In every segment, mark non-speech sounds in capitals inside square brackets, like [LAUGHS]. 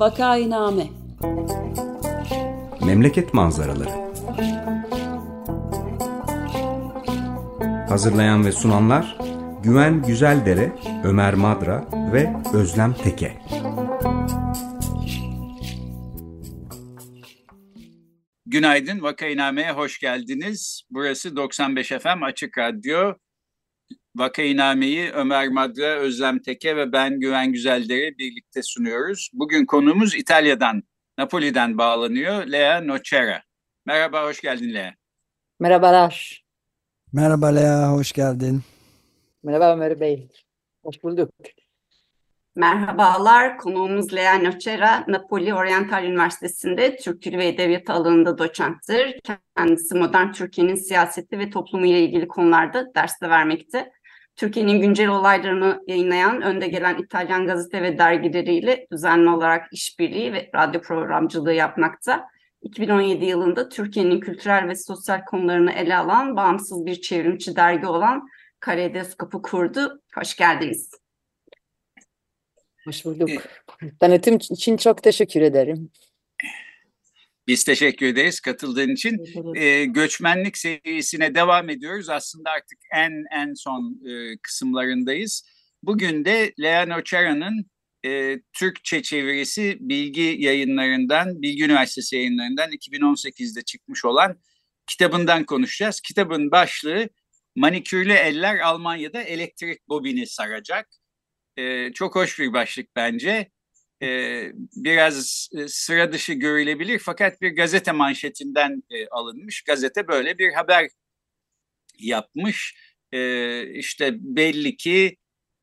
Vakainame Memleket manzaraları Hazırlayan ve sunanlar Güven Güzeldere, Ömer Madra ve Özlem Teke. Günaydın, Vakainame'ye hoş geldiniz. Burası 95 FM Açık Radyo. Vakainame'yi Ömer Madra, Özlem Teke ve ben Güven Güzeldere birlikte sunuyoruz. Bugün konuğumuz İtalya'dan, Napoli'den bağlanıyor. Lea Nocera. Merhaba, hoş geldin Lea. Merhabalar. Merhaba Lea, hoş geldin. Merhaba Ömer Bey. Hoş bulduk. Merhabalar, konuğumuz Lea Nocera, Napoli Oriental Üniversitesi'nde Türk Dili ve Edebiyatı alanında doçenttir. Kendisi modern Türkiye'nin siyaseti ve toplumu ile ilgili konularda ders de vermekte. Türkiye'nin güncel olaylarını yayınlayan önde gelen İtalyan gazete ve dergileriyle düzenli olarak işbirliği ve radyo programcılığı yapmakta. 2017 yılında Türkiye'nin kültürel ve sosyal konularını ele alan bağımsız bir çevrimçi dergi olan Kaleidoskop'u kurdu. Hoş geldiniz. Hoş bulduk. Tanıtım için çok teşekkür ederim. Biz teşekkür ederiz katıldığın için. Ee, göçmenlik serisine devam ediyoruz. Aslında artık en en son e, kısımlarındayız. Bugün de Lea Nocera'nın e, Türkçe çevirisi Bilgi yayınlarından, Bilgi Üniversitesi yayınlarından 2018'de çıkmış olan kitabından konuşacağız. Kitabın başlığı Manikürlü Eller Almanya'da Elektrik Bobini Saracak. E, çok hoş bir başlık bence. E, biraz e, sıra dışı görülebilir fakat bir gazete manşetinden e, alınmış. Gazete böyle bir haber yapmış. E, işte belli ki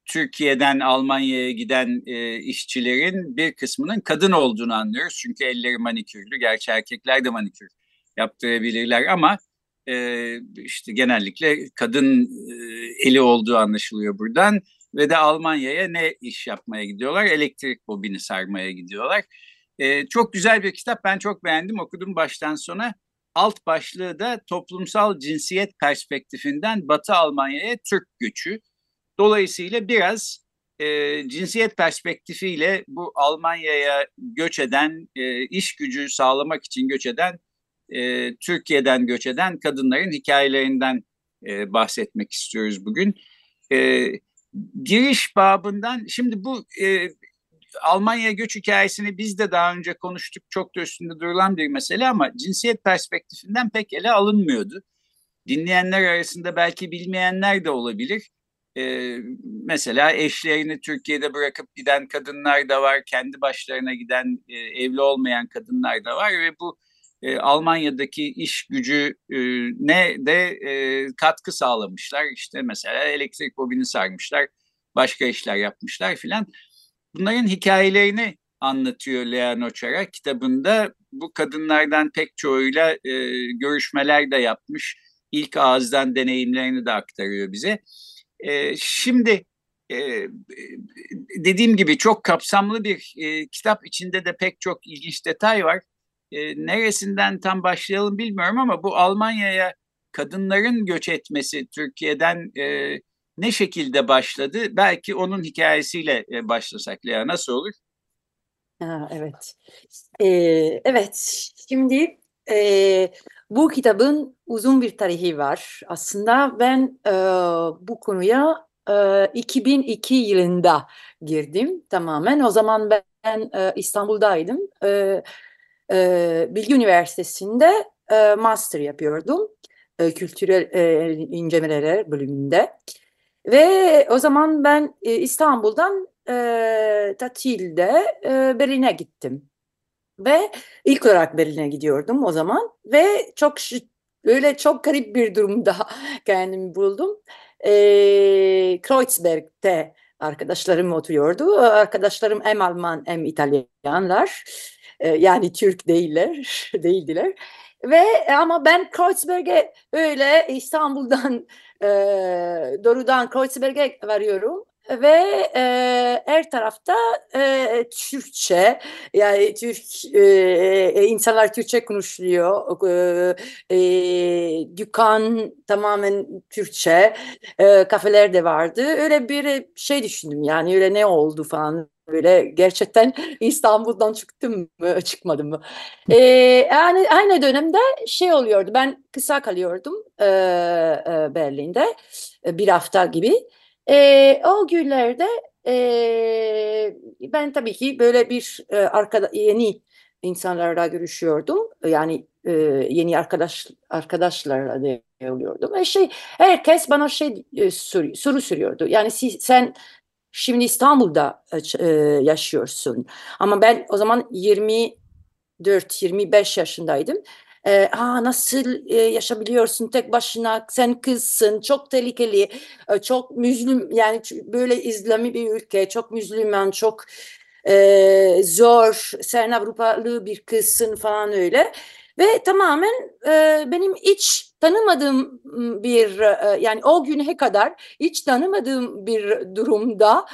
Türkiye'den Almanya'ya giden e, işçilerin bir kısmının kadın olduğunu anlıyoruz. Çünkü elleri manikürlü. Gerçi erkekler de manikür yaptırabilirler ama e, işte genellikle kadın e, eli olduğu anlaşılıyor buradan. Ve de Almanya'ya ne iş yapmaya gidiyorlar? Elektrik bobini sarmaya gidiyorlar. E, çok güzel bir kitap. Ben çok beğendim. Okudum baştan sona. Alt başlığı da toplumsal cinsiyet perspektifinden Batı Almanya'ya Türk göçü. Dolayısıyla biraz e, cinsiyet perspektifiyle bu Almanya'ya göç eden, e, iş gücü sağlamak için göç eden, e, Türkiye'den göç eden kadınların hikayelerinden e, bahsetmek istiyoruz bugün. E, giriş babından, şimdi bu e, Almanya göç hikayesini biz de daha önce konuştuk, çok da üstünde durulan bir mesele ama cinsiyet perspektifinden pek ele alınmıyordu. Dinleyenler arasında belki bilmeyenler de olabilir. Ee, mesela eşlerini Türkiye'de bırakıp giden kadınlar da var, kendi başlarına giden e, evli olmayan kadınlar da var ve bu e, Almanya'daki iş gücü e, ne de e, katkı sağlamışlar. İşte mesela elektrik bobini sarmışlar, başka işler yapmışlar filan. Bunların hikayelerini anlatıyor Lea Noçara kitabında. Bu kadınlardan pek çoğuyla e, görüşmeler de yapmış. İlk ağızdan deneyimlerini de aktarıyor bize. E, şimdi e, dediğim gibi çok kapsamlı bir e, kitap içinde de pek çok ilginç detay var. E, neresinden tam başlayalım bilmiyorum ama bu Almanya'ya kadınların göç etmesi Türkiye'den e, ne şekilde başladı? Belki onun hikayesiyle e, başlasak Lea nasıl olur? Ha, evet. Ee, evet. Şimdi e, bu kitabın uzun bir tarihi var. Aslında ben e, bu konuya e, 2002 yılında girdim tamamen. O zaman ben e, İstanbul'daydım. E, e, Bilgi Üniversitesi'nde e, master yapıyordum. E, kültürel e, incelemeler bölümünde. Ve o zaman ben e, İstanbul'dan e, tatilde e, Berlin'e gittim. Ve ilk olarak Berlin'e gidiyordum o zaman ve çok böyle çok garip bir durumda [LAUGHS] kendimi buldum. E, Kreuzberg'te arkadaşlarım oturuyordu. Arkadaşlarım hem Alman hem İtalyanlar. E, yani Türk değiller, [LAUGHS] değildiler. Ve ama ben Kreuzberg'e öyle İstanbul'dan [LAUGHS] e, doğrudan Kreuzberg'e varıyorum. Ve e, her tarafta e, Türkçe yani Türk e, insanlar Türkçe konuşuyor e, e, dükkan tamamen Türkçe e, kafeler de vardı. Öyle bir şey düşündüm yani öyle ne oldu falan böyle gerçekten [LAUGHS] İstanbul'dan çıktım mı çıkmadım mı? Ee, yani aynı dönemde şey oluyordu ben kısa kalıyordum e, e, Berlin'de e, bir hafta gibi. E, o günlerde e, ben tabii ki böyle bir e, arkada, yeni insanlarla görüşüyordum. Yani e, yeni arkadaş arkadaşlarla da oluyordum. E şey herkes bana şey e, soru, soru soruyordu. Yani siz, sen şimdi İstanbul'da e, yaşıyorsun. Ama ben o zaman 24-25 yaşındaydım. E, Aa, nasıl e, yaşabiliyorsun tek başına sen kızsın çok tehlikeli e, çok müslüm yani böyle İslami bir ülke çok Müslüman çok e, zor sen Avrupalı bir kızsın falan öyle ve tamamen e, benim hiç tanımadığım bir yani o güne kadar hiç tanımadığım bir durumda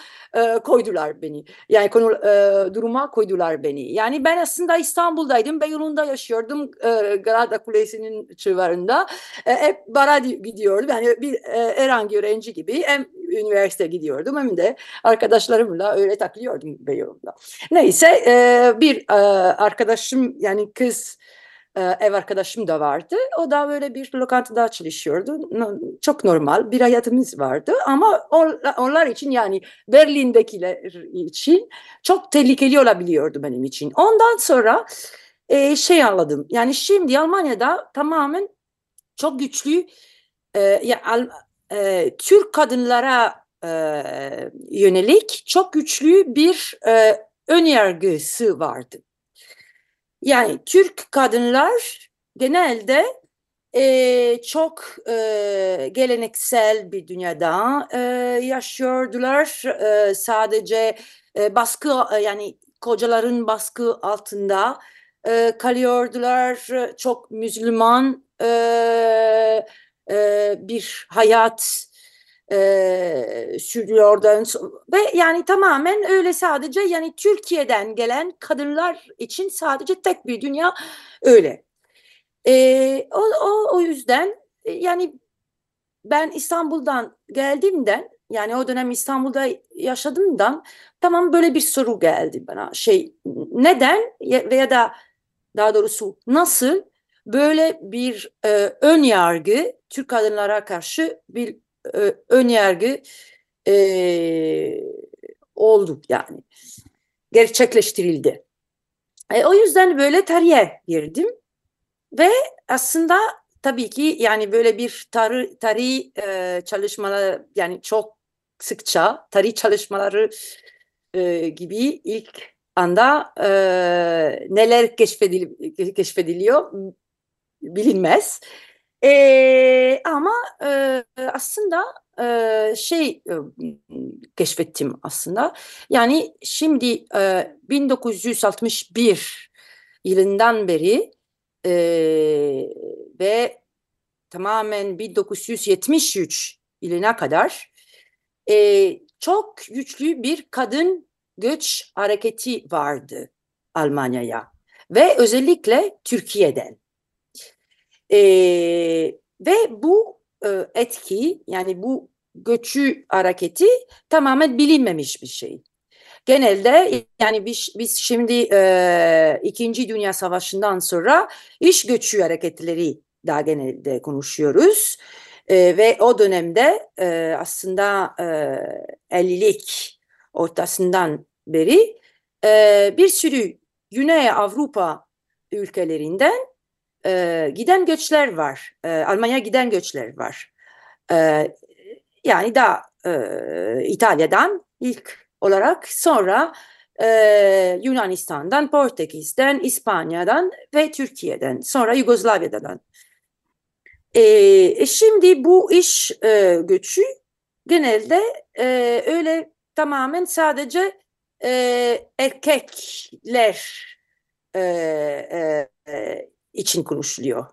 koydular beni. Yani konu duruma koydular beni. Yani ben aslında İstanbul'daydım. Beyoğlu'nda yaşıyordum. Galata Kulesi'nin civarında. E, hep bara gidiyordum. Yani bir e, herhangi öğrenci gibi hem üniversite gidiyordum hem de arkadaşlarımla öyle takılıyordum Beyoğlu'nda. Neyse bir arkadaşım yani kız e, ev arkadaşım da vardı. O da böyle bir lokantada çalışıyordu. Çok normal bir hayatımız vardı ama onlar için yani Berlin'dekiler için çok tehlikeli olabiliyordu benim için. Ondan sonra e, şey anladım. Yani şimdi Almanya'da tamamen çok güçlü e, ya, e, Türk kadınlara yönelik çok güçlü bir e, önyargısı vardı. Yani Türk kadınlar genelde e, çok e, geleneksel bir dünyada e, yaşıyordular. E, sadece e, baskı yani kocaların baskı altında e, kalıyordular. Çok Müslüman e, e, bir hayat e, sürüyordu ve yani tamamen öyle sadece yani Türkiye'den gelen kadınlar için sadece tek bir dünya öyle. E, o, o, o yüzden yani ben İstanbul'dan geldiğimden yani o dönem İstanbul'da yaşadığımdan tamam böyle bir soru geldi bana şey neden veya da daha doğrusu nasıl böyle bir e, ön yargı Türk kadınlara karşı bir e, ön yargı e, oldu yani. Gerçekleştirildi. E, o yüzden böyle tarihe girdim ve aslında tabii ki yani böyle bir tarih, tarih e, çalışmaları yani çok sıkça tarih çalışmaları e, gibi ilk anda e, neler keşfedil, keşfediliyor bilinmez. E, ama e, aslında e, şey e, keşfettim aslında. Yani şimdi e, 1961 yılından beri e, ve tamamen 1973 yılına kadar e, çok güçlü bir kadın göç hareketi vardı Almanya'ya ve özellikle Türkiye'den. E, ve bu e, etki yani bu göçü hareketi tamamen bilinmemiş bir şey. Genelde yani biz, biz şimdi e, İkinci Dünya Savaşı'ndan sonra iş göçü hareketleri daha genelde konuşuyoruz. E, ve o dönemde e, aslında e, 50'lik ortasından beri e, bir sürü Güney Avrupa ülkelerinden e, giden göçler var. E, Almanya'ya giden göçler var. E, yani da e, İtalya'dan ilk olarak sonra e, Yunanistan'dan, Portekiz'den, İspanya'dan ve Türkiye'den sonra Yugoslavya'dan. E, şimdi bu iş e, göçü genelde e, öyle tamamen sadece e, erkekler e, e, için konuşuluyor.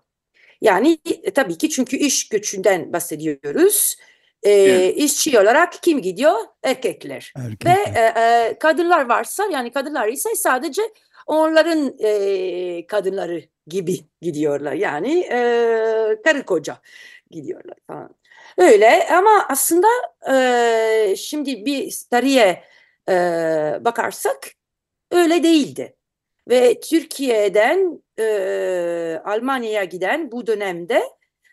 Yani e, tabii ki çünkü iş göçünden bahsediyoruz. E, evet. işçi olarak kim gidiyor? Erkekler. Erkekler. Ve e, e, kadınlar varsa yani kadınlar ise sadece onların e, kadınları gibi gidiyorlar. Yani e, karı koca gidiyorlar falan. Öyle ama aslında e, şimdi bir tarihe e, bakarsak öyle değildi. Ve Türkiye'den e, Almanya'ya giden bu dönemde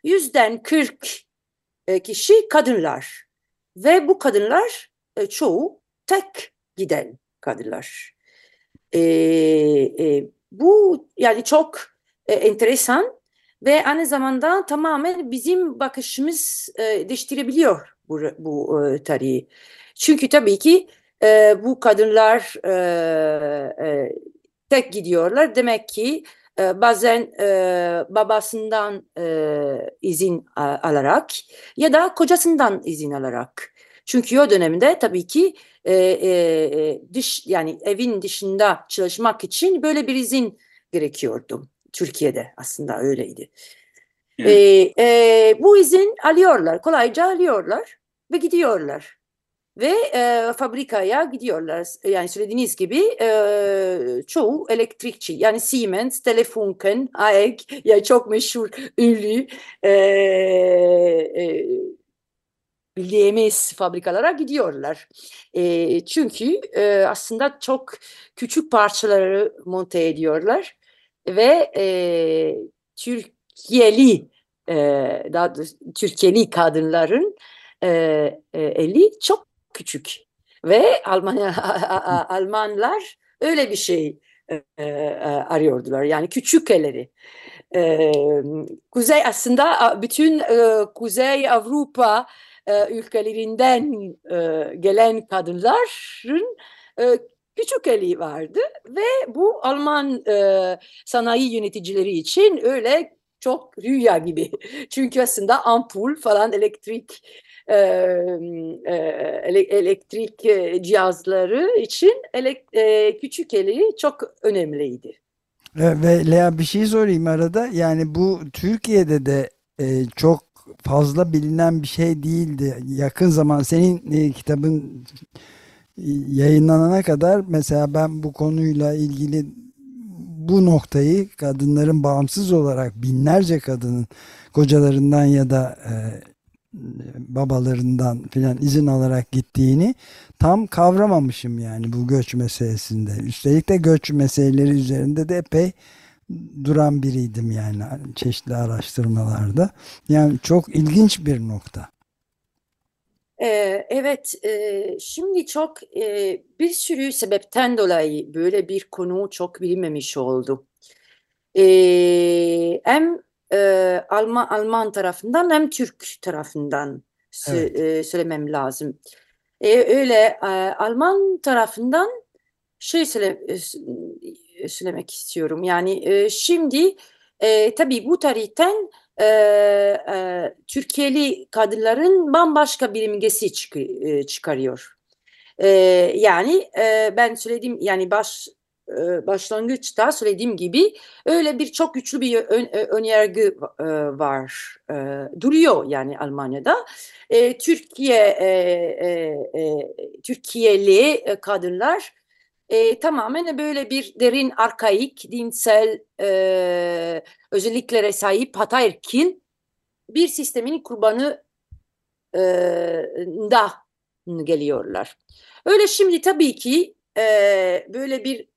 yüzden 40 e, kişi kadınlar. Ve bu kadınlar e, çoğu tek giden kadınlar. E, e, bu yani çok e, enteresan ve aynı zamanda tamamen bizim bakışımız e, değiştirebiliyor bu, bu e, tarihi. Çünkü tabii ki e, bu kadınlar e, e, tek gidiyorlar. Demek ki e, bazen e, babasından e, izin alarak ya da kocasından izin alarak. Çünkü o dönemde tabii ki e, e, dış yani evin dışında çalışmak için böyle bir izin gerekiyordu. Türkiye'de aslında öyleydi. Evet. E, e, bu izin alıyorlar, kolayca alıyorlar ve gidiyorlar. Ve e, fabrikaya gidiyorlar. Yani söylediğiniz gibi e, çoğu elektrikçi. Yani Siemens, Telefunken, AEG, yani çok meşhur, ünlü e, e, bildiğimiz fabrikalara gidiyorlar. E, çünkü e, aslında çok küçük parçaları monte ediyorlar ve e, Türkiye'li e, daha Türkiye'li kadınların e, e, eli çok küçük ve Almanya [LAUGHS] Almanlar öyle bir şey e, e, arıyordular yani küçük elleri. E, Kuzey aslında bütün e, Kuzey Avrupa e, ülkelerinden e, gelen kadınların e, küçük eli vardı ve bu Alman e, sanayi yöneticileri için öyle çok rüya gibi. [LAUGHS] Çünkü aslında ampul falan elektrik e, e, elektrik cihazları için elek, e, küçük eli çok önemliydi. Ve Lea bir şey sorayım arada. Yani bu Türkiye'de de e, çok fazla bilinen bir şey değildi. Yakın zaman senin e, kitabın yayınlanana kadar mesela ben bu konuyla ilgili bu noktayı kadınların bağımsız olarak binlerce kadının kocalarından ya da babalarından filan izin alarak gittiğini tam kavramamışım yani bu göç meselesinde. Üstelik de göç meseleleri üzerinde de epey duran biriydim yani çeşitli araştırmalarda. Yani çok ilginç bir nokta. Ee, evet, e, şimdi çok e, bir sürü sebepten dolayı böyle bir konu çok bilinmemiş oldu. E, hem e, Alman, Alman tarafından hem Türk tarafından evet. e, söylemem lazım. E, öyle e, Alman tarafından şey söyle, e, söylemek istiyorum. Yani e, şimdi e, tabii bu tarihten e, e, Türkiye'li kadınların bambaşka bir imgesi çık e, çıkarıyor. E, yani e, ben söylediğim yani baş e, başlangıçta söylediğim gibi öyle bir çok güçlü bir ön, önyargı var duruyor yani Almanya'da. Türkiye Türkiye'li kadınlar e, tamamen böyle bir derin arkaik, dinsel e, özelliklere sahip hataerkil bir sistemin kurbanı e, da geliyorlar. Öyle şimdi tabii ki e, böyle bir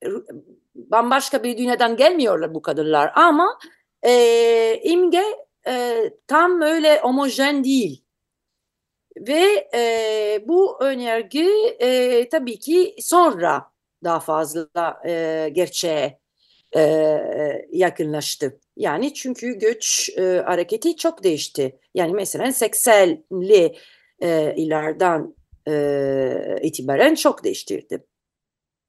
bambaşka bir dünyadan gelmiyorlar bu kadınlar ama e, imge e, tam öyle homojen değil. Ve e, bu önergi e, tabii ki sonra daha fazla e, gerçeğe e, yakınlaştı. Yani çünkü göç e, hareketi çok değişti. Yani mesela 80'li e, ilerden e, itibaren çok değiştirdi.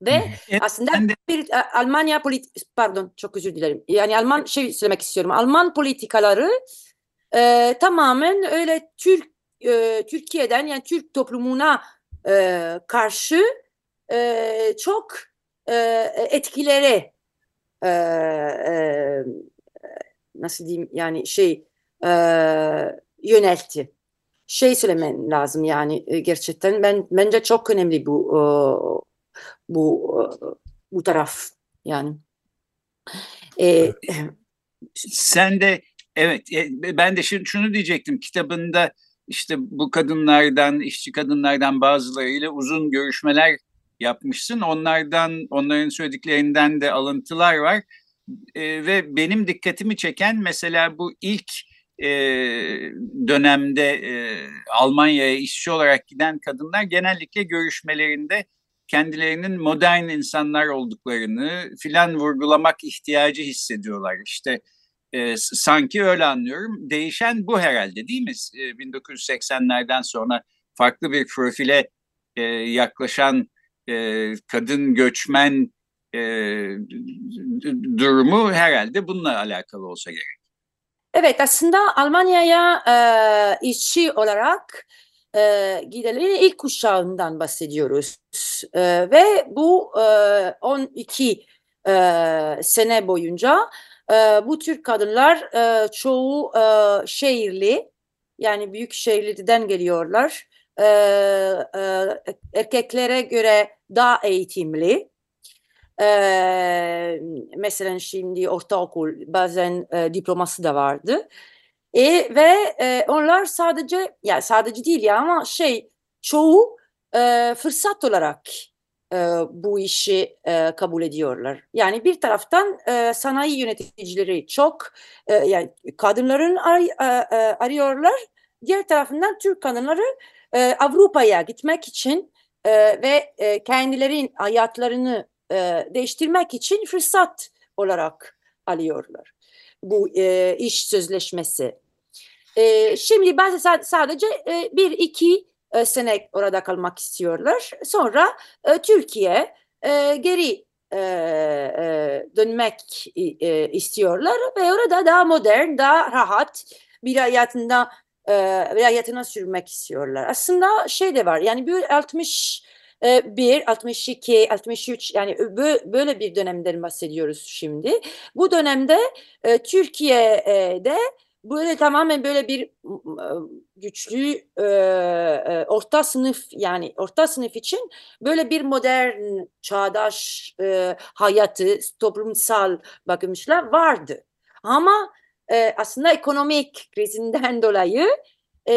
Ve evet, aslında de... bir Almanya politik pardon çok özür dilerim. Yani Alman şey söylemek istiyorum. Alman politikaları e, tamamen öyle Türk e, Türkiye'den yani Türk toplumuna e, karşı e, çok e, etkilere e, e, nasıl diyeyim yani şey e, yöneltti. Şey söylemen lazım yani gerçekten ben bence çok önemli bu e, bu e, bu taraf yani. E, [CLEARS THROAT] Sen de evet ben de şimdi şunu diyecektim kitabında işte bu kadınlardan işçi kadınlardan bazılarıyla uzun görüşmeler yapmışsın. Onlardan, onların söylediklerinden de alıntılar var. E, ve benim dikkatimi çeken mesela bu ilk e, dönemde e, Almanya'ya işçi olarak giden kadınlar genellikle görüşmelerinde kendilerinin modern insanlar olduklarını filan vurgulamak ihtiyacı hissediyorlar. İşte e, sanki öyle anlıyorum. Değişen bu herhalde değil mi? E, 1980'lerden sonra farklı bir profile e, yaklaşan e, kadın göçmen e, durumu herhalde bununla alakalı olsa gerek. Evet aslında Almanya'ya e, işçi olarak e, gidenlerin ilk kuşağından bahsediyoruz. E, ve bu e, 12 e, sene boyunca e, bu tür kadınlar e, çoğu e, şehirli yani büyük şehirlerden geliyorlar. E, e, erkeklere göre daha eğitimli. E, mesela şimdi ortaokul bazen e, diploması da vardı. E, ve e, onlar sadece yani sadece değil ya ama şey çoğu e, fırsat olarak e, bu işi e, kabul ediyorlar. Yani bir taraftan e, sanayi yöneticileri çok e, yani kadınların ar e, e, arıyorlar. Diğer tarafından Türk kadınları e, Avrupa'ya gitmek için e, ve e, kendilerinin hayatlarını e, değiştirmek için fırsat olarak alıyorlar. Bu e, iş sözleşmesi. E, şimdi ben sadece e, bir iki e, sene orada kalmak istiyorlar. Sonra e, Türkiye e, geri e, e, dönmek e, istiyorlar ve orada daha modern, daha rahat bir hayatında e, hayatına sürmek istiyorlar. Aslında şey de var yani bir 60 1, 62, 63 yani böyle bir dönemden bahsediyoruz şimdi. Bu dönemde e, Türkiye'de böyle tamamen böyle bir güçlü e, orta sınıf yani orta sınıf için böyle bir modern çağdaş e, hayatı toplumsal bakımıyla vardı. Ama e, aslında ekonomik krizinden [LAUGHS] dolayı e,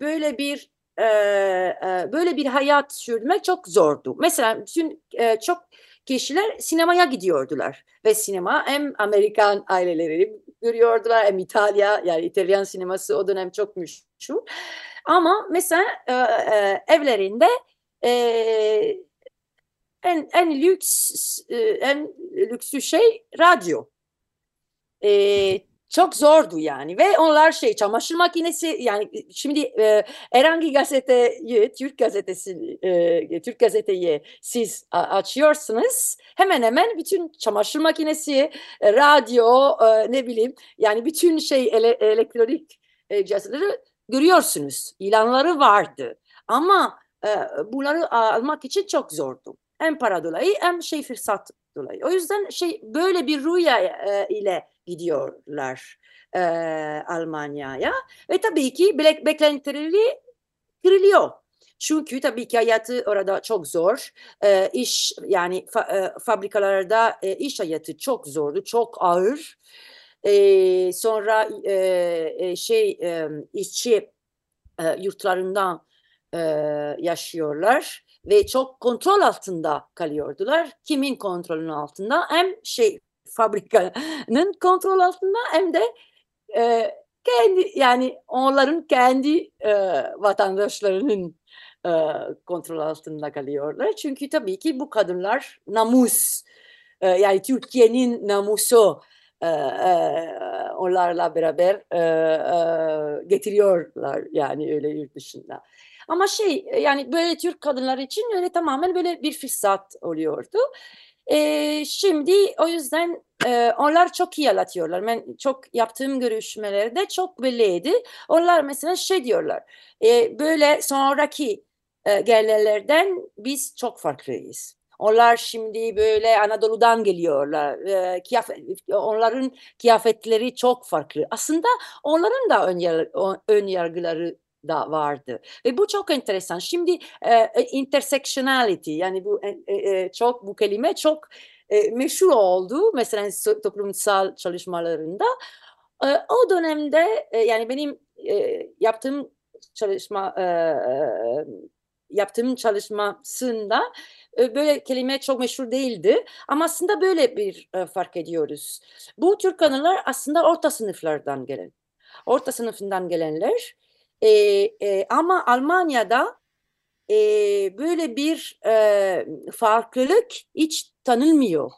böyle bir e, e, böyle bir hayat sürdürmek çok zordu. Mesela bütün e, çok kişiler sinemaya gidiyordular ve sinema hem Amerikan aileleri görüyordular hem İtalya yani İtalyan sineması o dönem çok meşhur. Ama mesela e, e, evlerinde e, en en lüks e, en lüksü şey radyo. E, çok zordu yani ve onlar şey çamaşır makinesi yani şimdi e, herhangi gazeteyi Türk gazetesi e, Türk gazeteyi siz açıyorsunuz. Hemen hemen bütün çamaşır makinesi radyo e, ne bileyim yani bütün şey ele, elektronik e, cihazları görüyorsunuz. İlanları vardı. Ama e, bunları almak için çok zordu. Hem para dolayı hem şey fırsat dolayı. O yüzden şey böyle bir rüya e, ile gidiyorlar e, Almanya'ya ve tabii ki be beklentileri kırılıyor. Çünkü tabii ki hayatı orada çok zor. E, iş yani fa, e, fabrikalarda e, iş hayatı çok zordu, çok ağır. E, sonra e, şey e, işçi e, yurtlarından e, yaşıyorlar ve çok kontrol altında kalıyordular. Kimin kontrolünün altında? Hem şey fabrikanın kontrol altında hem de e, kendi yani onların kendi e, vatandaşlarının e, kontrol altında kalıyorlar. Çünkü tabii ki bu kadınlar namus e, yani Türkiye'nin namusu e, e, onlarla beraber e, e, getiriyorlar yani öyle yurt dışında. Ama şey yani böyle Türk kadınlar için öyle tamamen böyle bir fırsat oluyordu. E, şimdi o yüzden e, onlar çok iyi anlatıyorlar. Ben çok yaptığım görüşmelerde çok belliydi. Onlar mesela şey diyorlar. E, böyle sonraki e, gelirlerden biz çok farklıyız. Onlar şimdi böyle Anadolu'dan geliyorlar. E, kıyafet, onların kıyafetleri çok farklı. Aslında onların da ön, yargı, ön yargıları da vardı. Ve bu çok enteresan. Şimdi e, intersectionality yani bu e, e, çok bu kelime çok e, meşhur oldu mesela toplumsal çalışmalarında. E, o dönemde e, yani benim e, yaptığım çalışma e, yaptığım çalışmasında e, böyle kelime çok meşhur değildi. Ama aslında böyle bir e, fark ediyoruz. Bu Türk kadınlar aslında orta sınıflardan gelen. Orta sınıfından gelenler. E, e, ama Almanya'da e, böyle bir e, farklılık hiç tanınmıyor.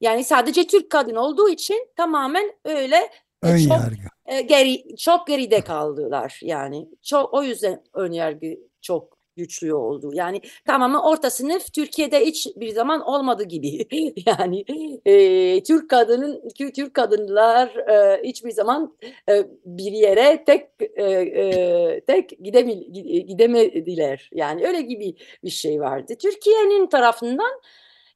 Yani sadece Türk kadın olduğu için tamamen öyle Ön çok yargı. e, geri çok geride kaldılar yani. Çok o yüzden ön yargı çok güçlü oldu. Yani tamamen orta sınıf Türkiye'de hiç bir zaman olmadı gibi. [LAUGHS] yani e, Türk kadının Türk kadınlar e, hiçbir zaman e, bir yere tek e, e, tek gidemi, gidemediler. Yani öyle gibi bir şey vardı. Türkiye'nin tarafından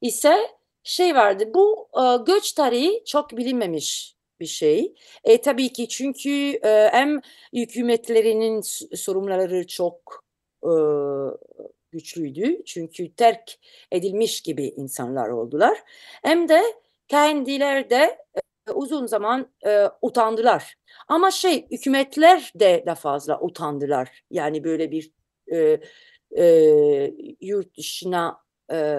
ise şey vardı. Bu e, göç tarihi çok bilinmemiş bir şey. E, tabii ki çünkü e, hem hükümetlerinin sorumluları çok e, güçlüydü. Çünkü terk edilmiş gibi insanlar oldular. Hem de kendileri de e, uzun zaman e, utandılar. Ama şey hükümetler de de fazla utandılar. Yani böyle bir e, e, yurt dışına e,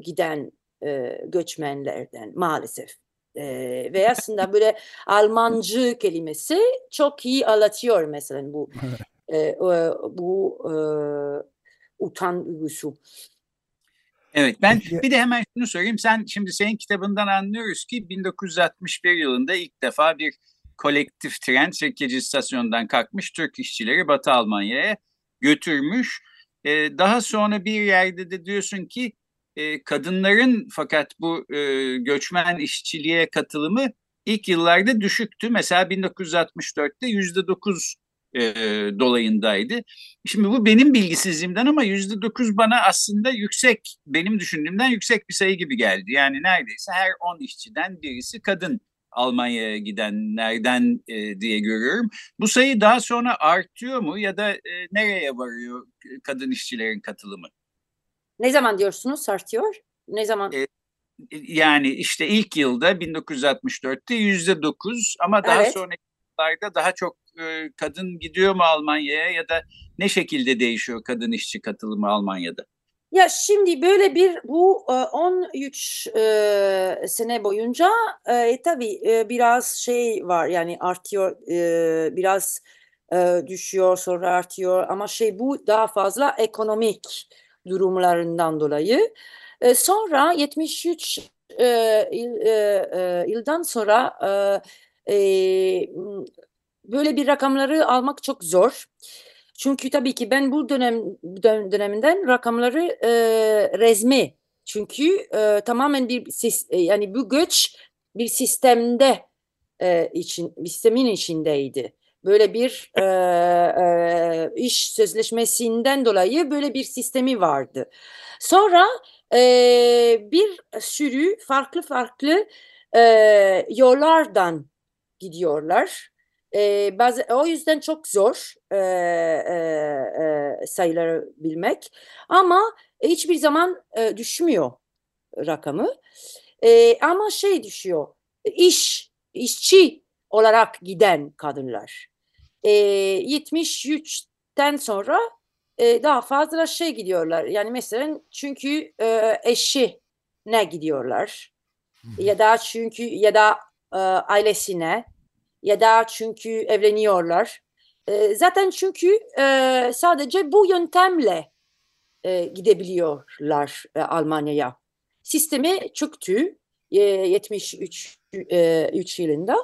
giden e, göçmenlerden maalesef. E, ve aslında böyle [LAUGHS] Almancı kelimesi çok iyi anlatıyor mesela bu e, bu e, utan duygusu. Evet ben bir de hemen şunu söyleyeyim. Sen şimdi senin kitabından anlıyoruz ki 1961 yılında ilk defa bir kolektif tren Sirkeci istasyonundan kalkmış Türk işçileri Batı Almanya'ya götürmüş. Ee, daha sonra bir yerde de diyorsun ki e, kadınların fakat bu e, göçmen işçiliğe katılımı ilk yıllarda düşüktü. Mesela 1964'te yüzde dokuz e, dolayındaydı. Şimdi bu benim bilgisizliğimden ama yüzde dokuz bana aslında yüksek, benim düşündüğümden yüksek bir sayı gibi geldi. Yani neredeyse her on işçiden birisi kadın Almanya'ya gidenlerden e, diye görüyorum. Bu sayı daha sonra artıyor mu ya da e, nereye varıyor kadın işçilerin katılımı? Ne zaman diyorsunuz artıyor? Ne zaman? E, yani işte ilk yılda 1964'te yüzde dokuz ama daha evet. sonraki yıllarda daha çok e, kadın gidiyor mu Almanya'ya ya da ne şekilde değişiyor kadın işçi katılımı Almanya'da? Ya şimdi böyle bir bu 13 e, e, sene boyunca e, tabii e, biraz şey var yani artıyor e, biraz e, düşüyor sonra artıyor ama şey bu daha fazla ekonomik durumlarından dolayı. E, sonra 73 e, yıl, e, e, yıldan sonra e, e, böyle bir rakamları almak çok zor. Çünkü tabii ki ben bu dönem döneminden rakamları e, resmi çünkü e, tamamen bir yani bu göç bir sistemde e, için sistemin içindeydi böyle bir e, e, iş sözleşmesinden dolayı böyle bir sistemi vardı. Sonra e, bir sürü farklı farklı e, yollardan gidiyorlar. E, bazı, o yüzden çok zor e, e, e, sayıları bilmek ama hiçbir zaman e, düşmüyor rakamı. E, ama şey düşüyor, iş, işçi olarak giden kadınlar e, 73'ten sonra e, daha fazla şey gidiyorlar. Yani mesela çünkü e, eşi ne gidiyorlar ya da çünkü ya da e, ailesine ya da çünkü evleniyorlar. E, zaten çünkü e, sadece bu yöntemle e, gidebiliyorlar e, Almanya'ya. Sistemi çöktü e, 73 e, 3 yılında.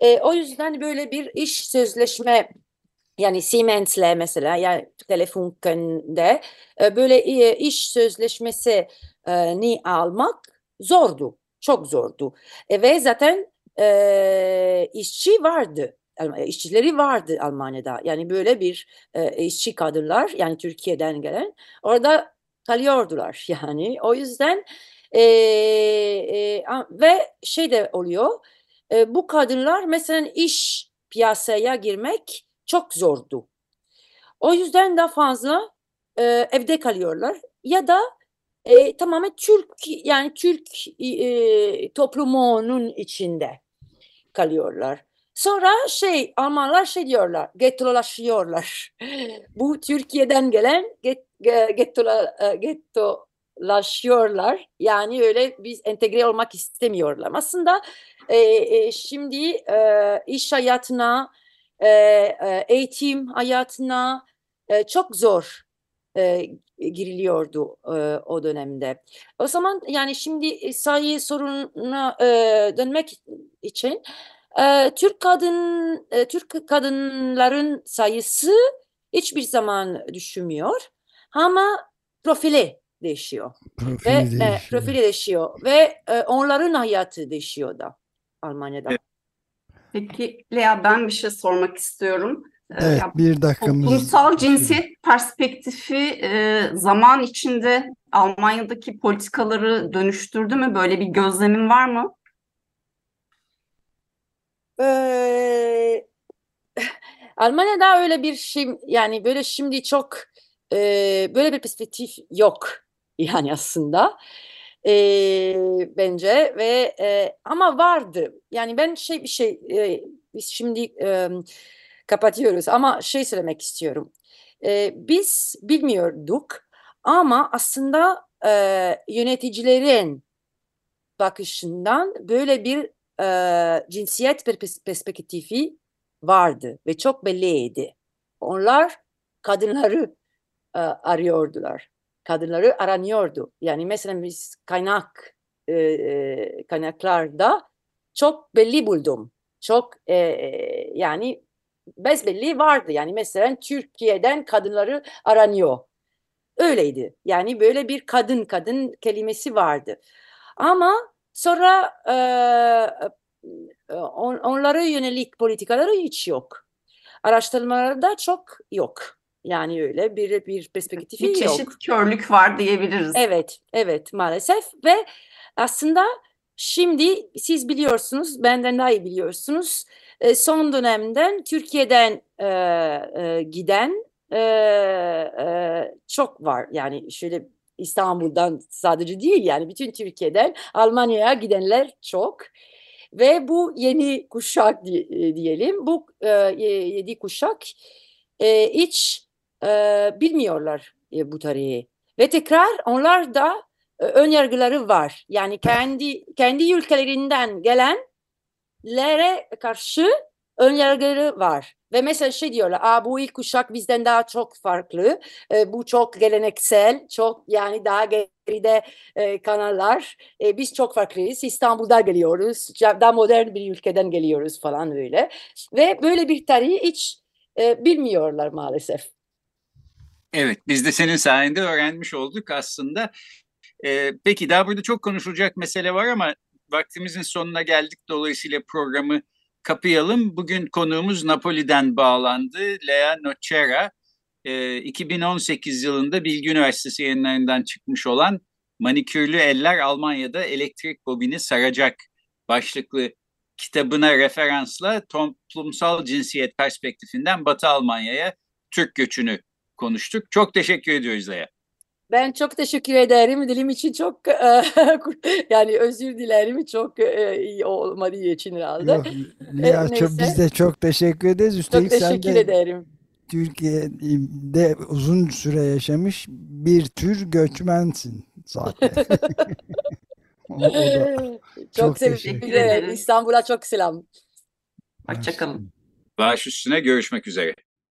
E, o yüzden böyle bir iş sözleşme yani Siemens'le mesela yani Telefunken'de e, böyle e, iş sözleşmesi ni almak zordu. Çok zordu. E, ve zaten e, işçi vardı. işçileri vardı Almanya'da. Yani böyle bir e, işçi kadınlar yani Türkiye'den gelen orada kalıyordular [LAUGHS] yani. O yüzden e, e, ve şey de oluyor e, bu kadınlar mesela iş piyasaya girmek çok zordu. O yüzden daha fazla e, evde kalıyorlar ya da e, tamamen Türk yani Türk e, toplumunun içinde kalıyorlar. Sonra şey Almanlar şey diyorlar, gettolaşıyorlar. [LAUGHS] Bu Türkiye'den gelen get, gettola, getto uzaklaşıyorlar. Yani öyle biz entegre olmak istemiyorlar. Aslında e, e, şimdi e, iş hayatına, e, e, eğitim hayatına e, çok zor e, giriliyordu e, o dönemde. O zaman yani şimdi sayı sorununa e, dönmek için e, Türk kadın e, Türk kadınların sayısı hiçbir zaman düşmüyor ama profili değişiyor Profili ve e, değişiyor. profili değişiyor ve e, onların hayatı değişiyor da Almanya'da. Peki Lea ben bir şey sormak istiyorum. Ee, Evet bir dakikamız. Toplumsal cinsiyet perspektifi e, zaman içinde Almanya'daki politikaları dönüştürdü mü? Böyle bir gözlemin var mı? Eee, Almanya'da öyle bir şey yani böyle şimdi çok eee, böyle bir perspektif yok yani aslında Eee, bence ve eee, ama vardı yani ben şey bir şey eee, biz şimdi eee, kapatıyoruz ama şey söylemek istiyorum Eee, biz bilmiyorduk ama aslında eee, yöneticilerin bakışından böyle bir eee, cinsiyet pers- perspektifi vardı ve çok belliydi. Onlar kadınları e, arıyordular. Kadınları aranıyordu. Yani mesela biz kaynak e, e, kaynaklarda çok belli buldum. Çok e, e, yani besbelli vardı. Yani mesela Türkiye'den kadınları aranıyor. Öyleydi. Yani böyle bir kadın kadın kelimesi vardı. Ama sonra e, e, on, onlara yönelik politikaları hiç yok. Araştırmalarda çok yok. Yani öyle bir bir perspektifi Bir yok. çeşit körlük var diyebiliriz. Evet, evet maalesef ve aslında şimdi siz biliyorsunuz, benden daha iyi biliyorsunuz. e, Son dönemden Türkiye'den e, e, giden e, e, çok var. Yani şöyle İstanbul'dan sadece değil yani bütün Türkiye'den Almanya'ya gidenler çok. Ve bu yeni kuşak e, diyelim. Bu e, ye- yedi kuşak e, hiç e, bilmiyorlar e, bu tarihi. Ve tekrar onlar da ön yargıları var. Yani kendi kendi ülkelerinden gelenlere karşı ön yargıları var. Ve mesela şey diyorlar, Aa, bu ilk kuşak bizden daha çok farklı, e, bu çok geleneksel, çok yani daha geride e, kanallar, E, biz çok farklıyız, İstanbul'da geliyoruz, daha modern bir ülkeden geliyoruz falan öyle. Ve böyle bir tarihi hiç e, bilmiyorlar maalesef. Evet, biz de senin sayende öğrenmiş olduk aslında. Ee, peki daha burada çok konuşulacak mesele var ama vaktimizin sonuna geldik. Dolayısıyla programı kapayalım. Bugün konuğumuz Napoli'den bağlandı. Lea Nocera. Ee, 2018 yılında Bilgi Üniversitesi yayınlarından çıkmış olan Manikürlü Eller Almanya'da Elektrik Bobini Saracak başlıklı kitabına referansla toplumsal cinsiyet perspektifinden Batı Almanya'ya Türk göçünü konuştuk. Çok teşekkür ediyoruz Lea. Ben çok teşekkür ederim. Dilim için çok e, [LAUGHS] yani özür dilerim çok e, iyi olmadığı için herhalde. Yok, Lia, çok, biz de çok teşekkür ederiz. Çok Üstelik sen teşekkür de ederim. Türkiye'de uzun süre yaşamış bir tür göçmensin zaten. [LAUGHS] [LAUGHS] o, o da çok, çok teşekkür ederim. İstanbul'a çok selam. Hoşçakalın. Baş üstüne görüşmek üzere.